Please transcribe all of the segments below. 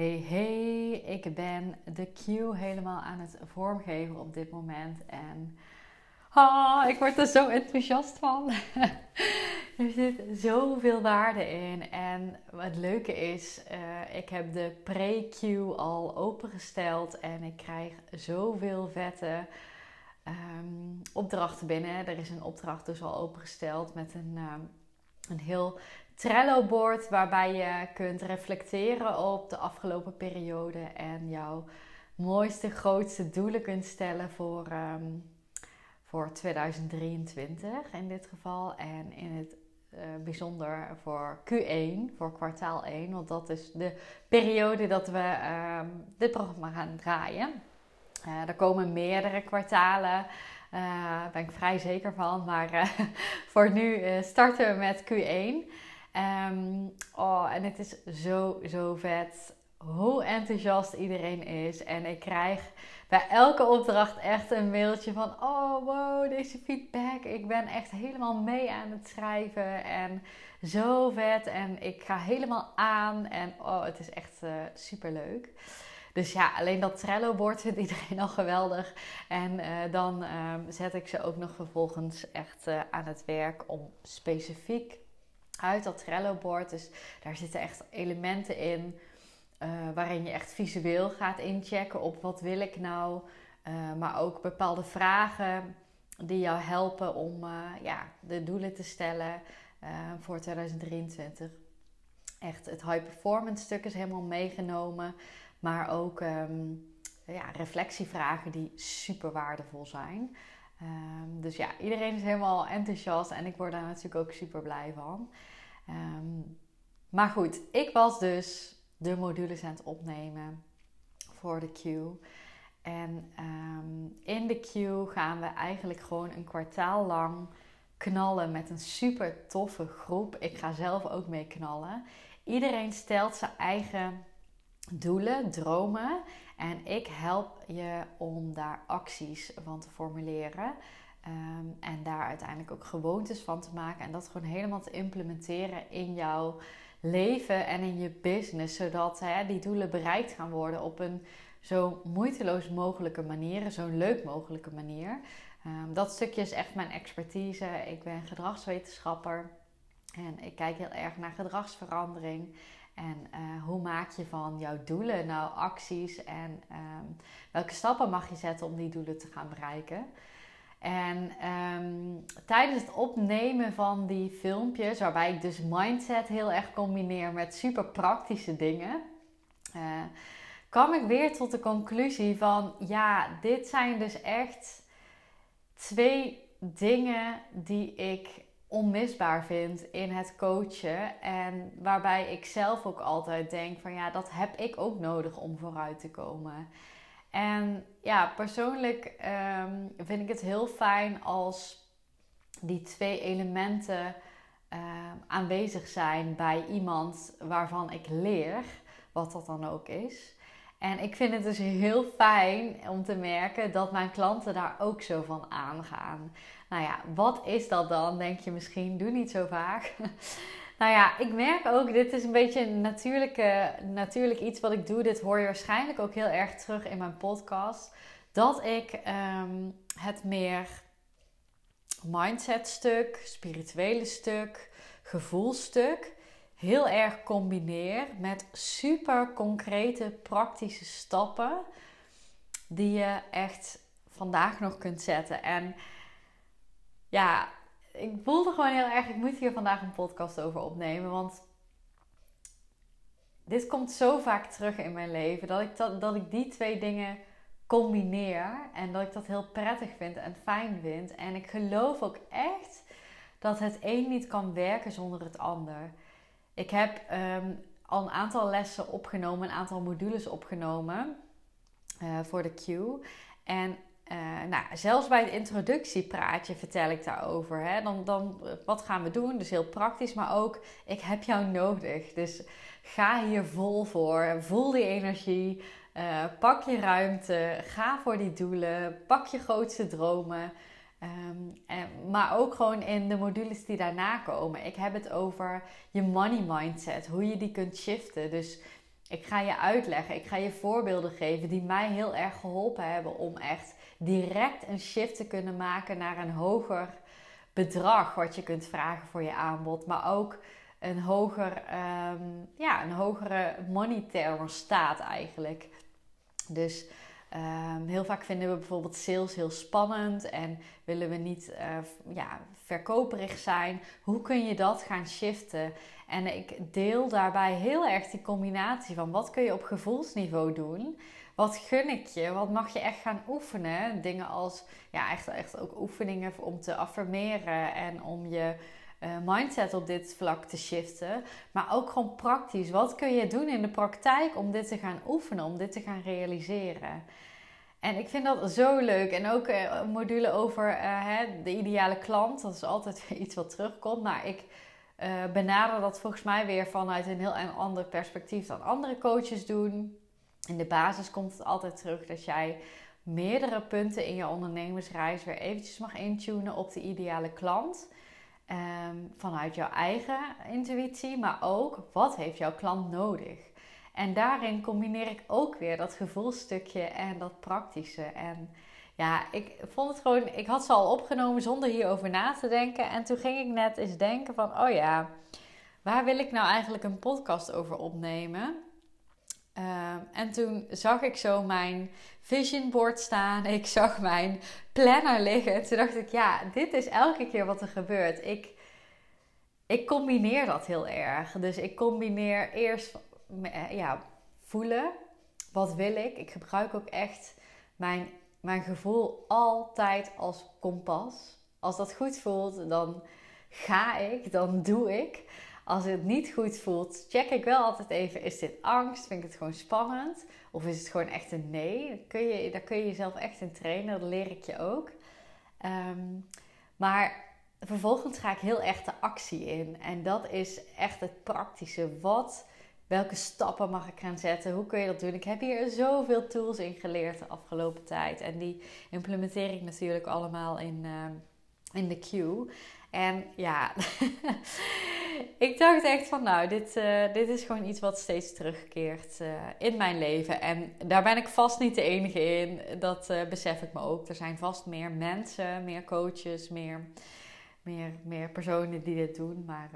Hey hey, ik ben de Q helemaal aan het vormgeven op dit moment en ah, ik word er zo enthousiast van. er zit zoveel waarde in en het leuke is, uh, ik heb de pre-Q al opengesteld en ik krijg zoveel vette um, opdrachten binnen. Er is een opdracht dus al opengesteld met een, um, een heel Trello-board waarbij je kunt reflecteren op de afgelopen periode en jouw mooiste, grootste doelen kunt stellen voor, um, voor 2023 in dit geval. En in het uh, bijzonder voor Q1, voor kwartaal 1, want dat is de periode dat we um, dit programma gaan draaien. Uh, er komen meerdere kwartalen. Daar uh, ben ik vrij zeker van. Maar voor nu starten we met Q1. Um, oh, en het is zo, zo vet hoe enthousiast iedereen is. En ik krijg bij elke opdracht echt een mailtje van: Oh, wow, deze feedback. Ik ben echt helemaal mee aan het schrijven. En zo vet. En ik ga helemaal aan. En oh, het is echt uh, super leuk. Dus ja, alleen dat Trello-bord vindt iedereen al geweldig. En uh, dan uh, zet ik ze ook nog vervolgens echt uh, aan het werk om specifiek uit dat Trello-bord. Dus daar zitten echt elementen in uh, waarin je echt visueel gaat inchecken op wat wil ik nou. Uh, maar ook bepaalde vragen die jou helpen om uh, ja, de doelen te stellen voor 2023. Echt het high performance stuk is helemaal meegenomen. Maar ook um, ja, reflectievragen die super waardevol zijn. Dus ja, iedereen is helemaal enthousiast en ik word daar natuurlijk ook super blij van. Um, maar goed, ik was dus de modules aan het opnemen voor de Q. En um, in de Q gaan we eigenlijk gewoon een kwartaal lang knallen met een super toffe groep. Ik ga zelf ook mee knallen. Iedereen stelt zijn eigen doelen, dromen. En ik help je om daar acties van te formuleren. Um, en daar uiteindelijk ook gewoontes van te maken. En dat gewoon helemaal te implementeren in jouw leven en in je business. Zodat hè, die doelen bereikt gaan worden op een zo moeiteloos mogelijke manier. Zo leuk mogelijke manier. Um, dat stukje is echt mijn expertise. Ik ben gedragswetenschapper. En ik kijk heel erg naar gedragsverandering. En uh, hoe maak je van jouw doelen nou acties en um, welke stappen mag je zetten om die doelen te gaan bereiken? En um, tijdens het opnemen van die filmpjes, waarbij ik dus mindset heel erg combineer met super praktische dingen, uh, kwam ik weer tot de conclusie van ja, dit zijn dus echt twee dingen die ik onmisbaar vind in het coachen. En waarbij ik zelf ook altijd denk van ja, dat heb ik ook nodig om vooruit te komen. En ja, persoonlijk um, vind ik het heel fijn als die twee elementen uh, aanwezig zijn bij iemand waarvan ik leer, wat dat dan ook is. En ik vind het dus heel fijn om te merken dat mijn klanten daar ook zo van aangaan. Nou ja, wat is dat dan? Denk je misschien, doe niet zo vaak. Nou ja, ik merk ook, dit is een beetje een natuurlijke, natuurlijk iets wat ik doe. Dit hoor je waarschijnlijk ook heel erg terug in mijn podcast. Dat ik um, het meer mindset stuk, spirituele stuk, gevoelstuk heel erg combineer met super concrete praktische stappen die je echt vandaag nog kunt zetten. En ja, ik voelde gewoon heel erg, ik moet hier vandaag een podcast over opnemen. Want dit komt zo vaak terug in mijn leven. Dat ik, dat, dat ik die twee dingen combineer. En dat ik dat heel prettig vind en fijn vind. En ik geloof ook echt dat het een niet kan werken zonder het ander. Ik heb um, al een aantal lessen opgenomen, een aantal modules opgenomen. voor de Q. En nou, zelfs bij het introductiepraatje vertel ik daarover. Hè? Dan, dan, wat gaan we doen? Dus heel praktisch, maar ook ik heb jou nodig. Dus ga hier vol voor. Voel die energie. Uh, pak je ruimte. Ga voor die doelen. Pak je grootste dromen. Um, en, maar ook gewoon in de modules die daarna komen. Ik heb het over je money mindset. Hoe je die kunt shiften. Dus ik ga je uitleggen. Ik ga je voorbeelden geven die mij heel erg geholpen hebben om echt direct een shift te kunnen maken naar een hoger bedrag wat je kunt vragen voor je aanbod. Maar ook een, hoger, um, ja, een hogere money staat eigenlijk. Dus um, heel vaak vinden we bijvoorbeeld sales heel spannend en willen we niet uh, ja, verkoperig zijn. Hoe kun je dat gaan shiften? En ik deel daarbij heel erg die combinatie van wat kun je op gevoelsniveau doen wat gun ik je? Wat mag je echt gaan oefenen? Dingen als, ja, echt, echt ook oefeningen om te affirmeren en om je uh, mindset op dit vlak te shiften. Maar ook gewoon praktisch. Wat kun je doen in de praktijk om dit te gaan oefenen, om dit te gaan realiseren? En ik vind dat zo leuk. En ook uh, een module over hè, de ideale klant. Dat is altijd iets wat terugkomt. Maar ik benader dat volgens mij weer vanuit een heel ander perspectief dan andere coaches doen in de basis komt het altijd terug dat jij meerdere punten in je ondernemersreis weer eventjes mag intunen op de ideale klant. Ehm, vanuit jouw eigen intuïtie, maar ook wat heeft jouw klant nodig. En daarin combineer ik ook weer dat gevoelstukje en dat praktische. En ja, ik vond het gewoon, ik had ze al opgenomen zonder hierover na te denken. En toen ging ik net eens denken van, oh ja, waar wil ik nou eigenlijk een podcast over opnemen? Ehm, en toen zag ik zo mijn vision board staan. Ik zag mijn planner liggen. Toen dacht ik, ja, dit is elke keer wat er gebeurt. Ik, ik combineer dat heel erg. Dus ik combineer eerst eh, ja, voelen. Wat wil ik? Ik gebruik ook echt mijn, mijn gevoel altijd als kompas. Als dat goed voelt, dan ga ik, dan doe ik. Als het niet goed voelt, check ik wel altijd even: is dit angst? Vind ik het gewoon spannend? Of is het gewoon echt een nee? Daar kun je, daar kun je jezelf echt in trainen, dat leer ik je ook. Ehm, maar vervolgens ga ik heel erg de actie in. En dat is echt het praktische. Wat, welke stappen mag ik gaan zetten? Hoe kun je dat doen? Ik heb hier zoveel tools in geleerd de afgelopen tijd. En die implementeer ik natuurlijk allemaal in, uh, in de queue. En ja, ik dacht echt van nou, dit, uh, dit is gewoon iets wat steeds terugkeert uh, in mijn leven. En daar ben ik vast niet de enige in. Dat besef ik me ook. Er zijn vast meer mensen, meer coaches, meer, meer, meer personen die dit doen. Maar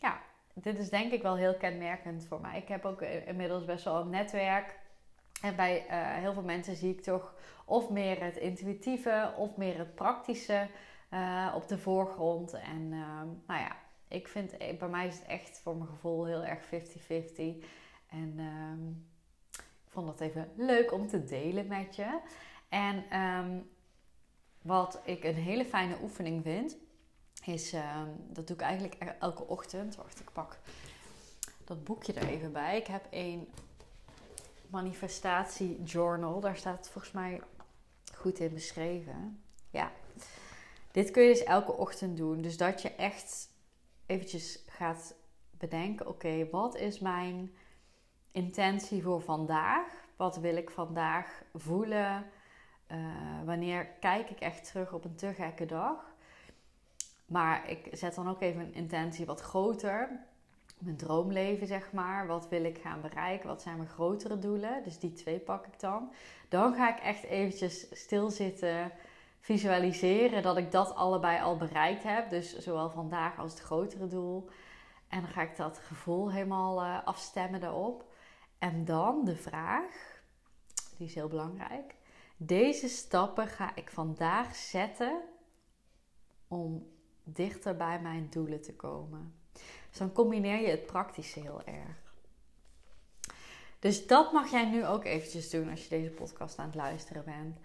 ja, dit is denk ik wel heel kenmerkend voor mij. Ik heb ook inmiddels best wel een netwerk. En bij heel veel mensen zie ik toch of meer het intuïtieve of meer het praktische op de voorgrond. En ehm, nou ja, ik vind, eh, bij mij is het echt voor mijn gevoel heel erg 50-50. En ehm, ik vond dat even leuk om te delen met je. En ehm, wat ik een hele fijne oefening vind, is, ehm, dat doe ik eigenlijk e-, elke ochtend. Wacht, ik pak dat boekje er even bij. Ik heb een manifestatie journal. Daar staat het volgens mij goed in beschreven. Ja, dit kun je dus elke ochtend doen. Dus dat je echt eventjes gaat bedenken: oké, wat is mijn intentie voor vandaag? Wat wil ik vandaag voelen? Uh, wanneer kijk ik echt terug op een te gekke dag? Maar ik zet dan ook even een intentie wat groter. Mijn droomleven, zeg maar. Wat wil ik gaan bereiken? Wat zijn mijn grotere doelen? Dus die twee pak ik dan. Dan ga ik echt eventjes stilzitten visualiseren dat ik dat allebei al bereikt heb. Dus zowel vandaag als het grotere doel. En dan ga ik dat gevoel helemaal uh, afstemmen daarop. En dan de vraag, die is heel belangrijk. Deze stappen ga ik vandaag zetten om dichter bij mijn doelen te komen. Dus dan combineer je het praktische heel erg. Dus dat mag jij nu ook eventjes doen als je deze podcast aan het luisteren bent.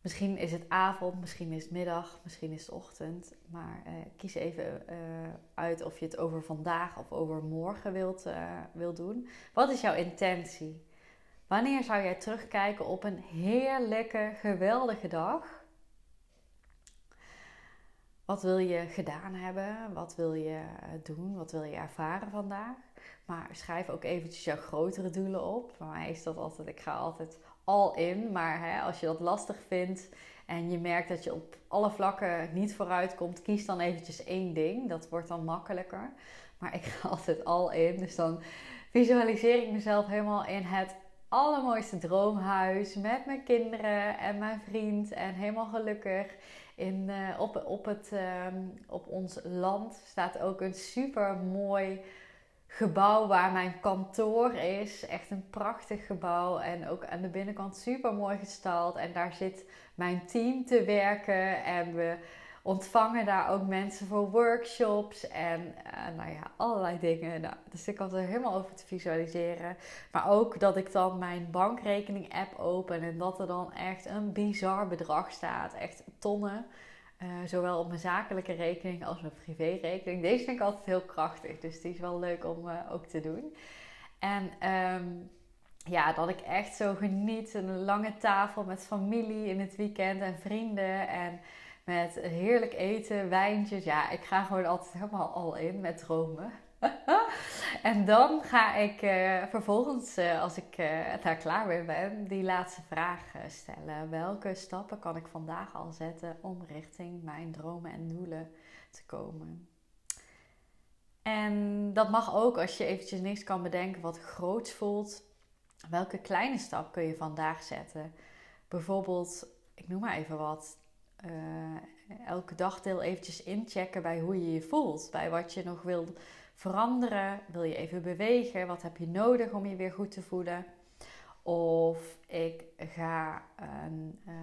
Misschien is het avond, misschien is het middag, misschien is het ochtend. Maar uh, kies even uh, uit of je het over vandaag of over morgen wilt, uh, wilt doen. Wat is jouw intentie? Wanneer zou jij terugkijken op een heerlijke, geweldige dag? Wat wil je gedaan hebben? Wat wil je doen? Wat wil je ervaren vandaag? Maar schrijf ook eventjes jouw grotere doelen op. Voor mij is dat altijd, ik ga altijd al in. Maar hè, als je dat lastig vindt en je merkt dat je op alle vlakken niet vooruit komt, kies dan eventjes één ding. Dat wordt dan makkelijker. Maar ik ga altijd al in. Dus dan visualiseer ik mezelf helemaal in het allermooiste droomhuis met mijn kinderen en mijn vriend en helemaal gelukkig. In, uh, op, op, het, uh, op ons land staat ook een super mooi gebouw waar mijn kantoor is. Echt een prachtig gebouw en ook aan de binnenkant super mooi gestald. En daar zit mijn team te werken en we ontvangen daar ook mensen voor workshops en uh, nou ja, allerlei dingen. Nou, dus ik had er helemaal over te visualiseren. Maar ook dat ik dan mijn bankrekening app open en dat er dan echt een bizar bedrag staat. Echt tonnen. Uh, zowel op mijn zakelijke rekening als mijn privérekening. Deze vind ik altijd heel krachtig, dus die is wel leuk om uh, ook te doen. En um, ja, dat ik echt zo geniet. Een lange tafel met familie in het weekend en vrienden. En met heerlijk eten, wijntjes. Ja, ik ga gewoon altijd helemaal al in met dromen. en dan ga ik uh, vervolgens, uh, als ik uh, daar klaar mee ben, die laatste vraag stellen. Welke stappen kan ik vandaag al zetten om richting mijn dromen en doelen te komen? En dat mag ook als je eventjes niks kan bedenken wat groots voelt. Welke kleine stap kun je vandaag zetten? Bijvoorbeeld, ik noem maar even wat, uh, elke dagdeel eventjes inchecken bij hoe je je voelt. Bij wat je nog wil veranderen. Wil je even bewegen? Wat heb je nodig om je weer goed te voelen? Of ik ga een uh,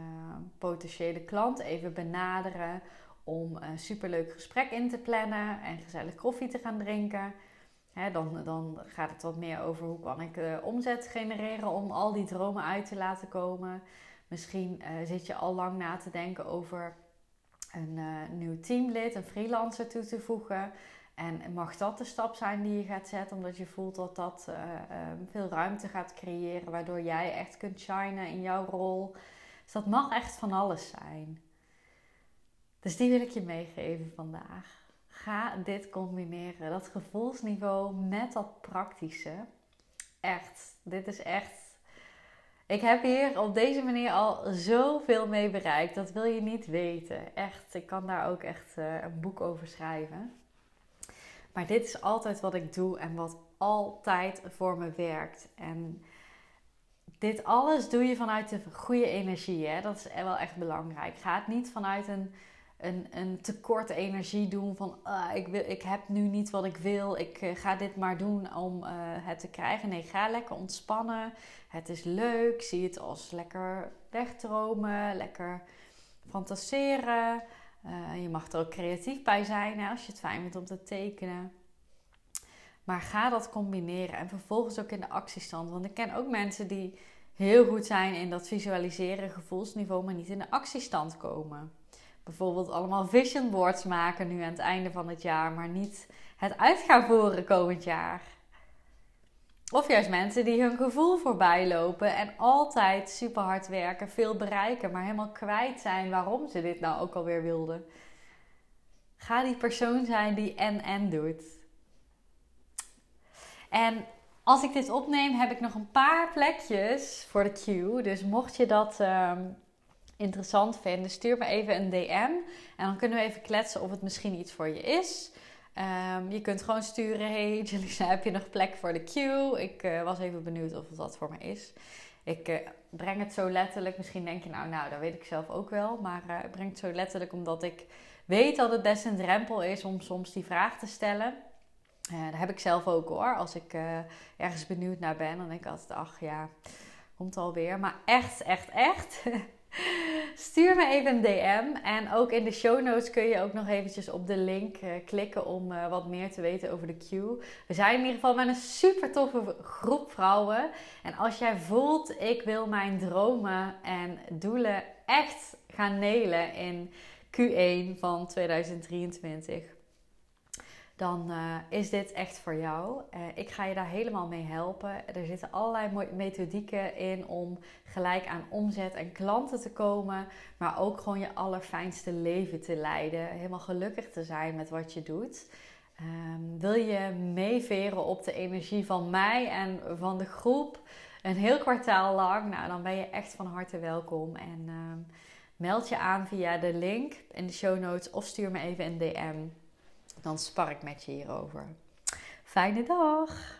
potentiële klant even benaderen om een superleuk gesprek in te plannen en gezellig koffie te gaan drinken. dan, dan gaat het wat meer over hoe kan ik uh, omzet genereren om al die dromen uit te laten komen. Misschien uh, zit je al lang na te denken over een uh, nieuw teamlid, een freelancer toe te voegen. En mag dat de stap zijn die je gaat zetten, omdat je voelt dat dat uh, veel ruimte gaat creëren, waardoor jij echt kunt shinen in jouw rol. Dus dat mag echt van alles zijn. Dus die wil ik je meegeven vandaag. Ga dit combineren, dat gevoelsniveau met dat praktische. Echt, dit is echt ik heb hier op deze manier al zoveel mee bereikt. Dat wil je niet weten. Echt, ik kan daar ook echt uh, een boek over schrijven. Maar dit is altijd wat ik doe en wat altijd voor me werkt. En dit alles doe je vanuit de goede energie. Hè? Dat is wel echt belangrijk. Ga het niet vanuit een een, een tekort energie doen van uh, ik, wil, ik heb nu niet wat ik wil, ik uh, ga dit maar doen om uh, het te krijgen. Nee, ga lekker ontspannen. Het is leuk, zie het als lekker wegdromen, lekker fantaseren. je mag er ook creatief bij zijn hè, als je het fijn vindt om te tekenen. Maar ga dat combineren en vervolgens ook in de actiestand. Want ik ken ook mensen die heel goed zijn in dat visualiseren, gevoelsniveau, maar niet in de actiestand komen bijvoorbeeld allemaal vision boards maken nu aan het einde van het jaar, maar niet het uit gaan voeren komend jaar. Of juist mensen die hun gevoel voorbij lopen en altijd super hard werken, veel bereiken, maar helemaal kwijt zijn waarom ze dit nou ook alweer wilden. Ga die persoon zijn die en-en doet. En als ik dit opneem, heb ik nog een paar plekjes voor de queue. Dus mocht je dat ehm, interessant vinden, stuur me even een DM. En dan kunnen we even kletsen of het misschien iets voor je is. Um, je kunt gewoon sturen: Hey Jelisa, heb je nog plek voor de queue? Ik uh, was even benieuwd of dat voor me is. Ik uh, breng het zo letterlijk. Misschien denk je nou, nou, dat weet ik zelf ook wel. Maar uh, ik breng het zo letterlijk omdat ik weet dat het best een drempel is om soms die vraag te stellen. dat heb ik zelf ook hoor. Als ik ergens benieuwd naar ben, dan denk ik altijd: ach ja, komt alweer. Maar echt, echt, echt. Stuur me even een DM. En ook in de show notes kun je ook nog eventjes op de link uh, klikken om uh, wat meer te weten over de queue. We zijn in ieder geval met een super toffe groep vrouwen. En als jij voelt, ik wil mijn dromen en doelen echt gaan nelen in Q1 van 2023 dan eh, is dit echt voor jou. Uh, ik ga je daar helemaal mee helpen. Er zitten allerlei methodieken in om gelijk aan omzet en klanten te komen, maar ook gewoon je allerfijnste leven te leiden. Helemaal gelukkig te zijn met wat je doet. Um, wil je meeveren op de energie van mij en van de groep een heel kwartaal lang? Nou, dan ben je echt van harte welkom. En um, meld je aan via de link in de show notes of stuur me even een DM dan spar ik met je hierover. Fijne dag!